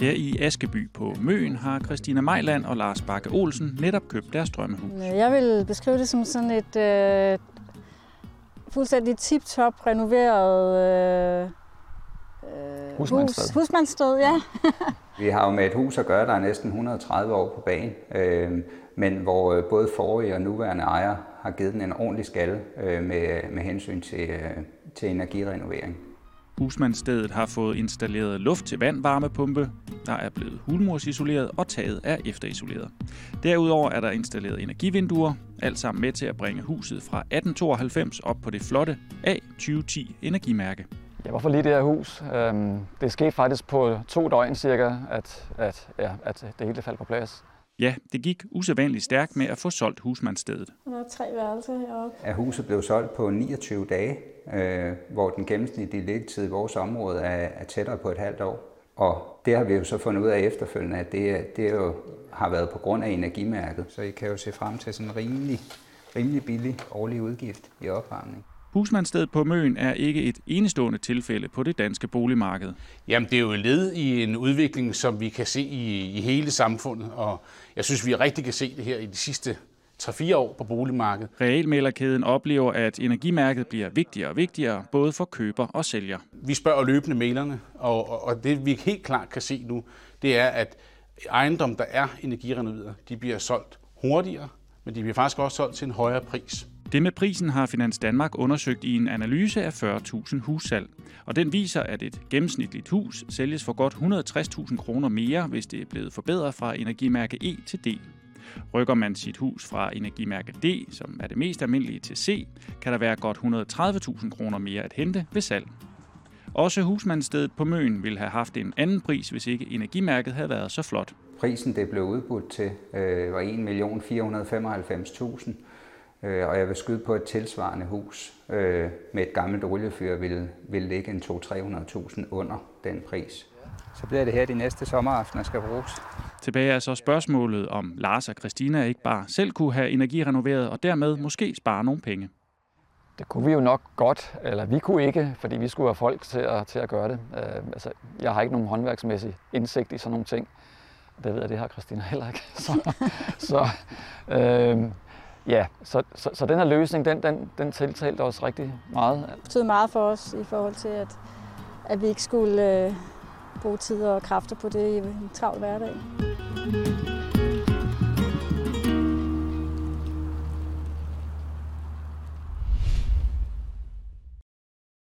Her i Askeby på Møen har Christina Mejland og Lars Bakke Olsen netop købt deres drømmehus. Jeg vil beskrive det som sådan et øh, fuldstændig tip-top renoveret øh, Husmandssted. hus, husmandssted. Ja. Vi har jo med et hus at gøre, der er næsten 130 år på banen, øh, men hvor øh, både forrige og nuværende ejer har givet den en ordentlig skalle øh, med, med hensyn til, øh, til energirenovering. Husmandstedet har fået installeret luft til vandvarmepumpe, der er blevet hulmursisoleret og taget er efterisoleret. Derudover er der installeret energivinduer, alt sammen med til at bringe huset fra 1892 op på det flotte A2010 energimærke. Ja, hvorfor lige det her hus? Øhm, det skete faktisk på to døgn cirka, at, at, ja, at det hele faldt på plads. Ja, det gik usædvanligt stærkt med at få solgt husmandsstedet. Der er tre værelser heroppe. At huset blev solgt på 29 dage, øh, hvor den gennemsnitlige liggetid i vores område er, er tættere på et halvt år. Og det har vi jo så fundet ud af efterfølgende, at det, det jo har været på grund af energimærket. Så I kan jo se frem til sådan en rimelig, rimelig billig årlig udgift i opvarmning. Husmandsstedet på Møn er ikke et enestående tilfælde på det danske boligmarked. Jamen, det er jo led i en udvikling, som vi kan se i, i hele samfundet, og jeg synes, vi rigtig kan se det her i de sidste 3-4 år på boligmarkedet. Realmælerkæden oplever, at energimærket bliver vigtigere og vigtigere, både for køber og sælger. Vi spørger løbende mailerne, og, og, og det vi helt klart kan se nu, det er, at ejendom, der er energirenoveret, de bliver solgt hurtigere, men de bliver faktisk også solgt til en højere pris. Det med prisen har Finans Danmark undersøgt i en analyse af 40.000 hussalg. Og den viser, at et gennemsnitligt hus sælges for godt 160.000 kroner mere, hvis det er blevet forbedret fra energimærke E til D. Rykker man sit hus fra energimærke D, som er det mest almindelige, til C, kan der være godt 130.000 kroner mere at hente ved salg. Også husmandsstedet på Møn ville have haft en anden pris, hvis ikke energimærket havde været så flot. Prisen, det blev udbudt til, øh, var 1.495.000, øh, og jeg vil skyde på et tilsvarende hus øh, med et gammelt oliefyr vil, vil ligge en 200-300.000 under den pris. Så bliver det her de næste sommeraftener skal bruges. Tilbage er så spørgsmålet, om Lars og Christina ikke bare selv kunne have energirenoveret og dermed måske spare nogle penge. Det kunne vi jo nok godt, eller vi kunne ikke, fordi vi skulle have folk til at, til at gøre det. Uh, altså, jeg har ikke nogen håndværksmæssig indsigt i sådan nogle ting. Det ved jeg, det har Christina heller ikke. Så, så, uh, ja, så, så, så den her løsning, den, den, den tiltalte os rigtig meget. Det betød meget for os i forhold til, at, at vi ikke skulle øh, bruge tid og kræfter på det i en travl hverdag.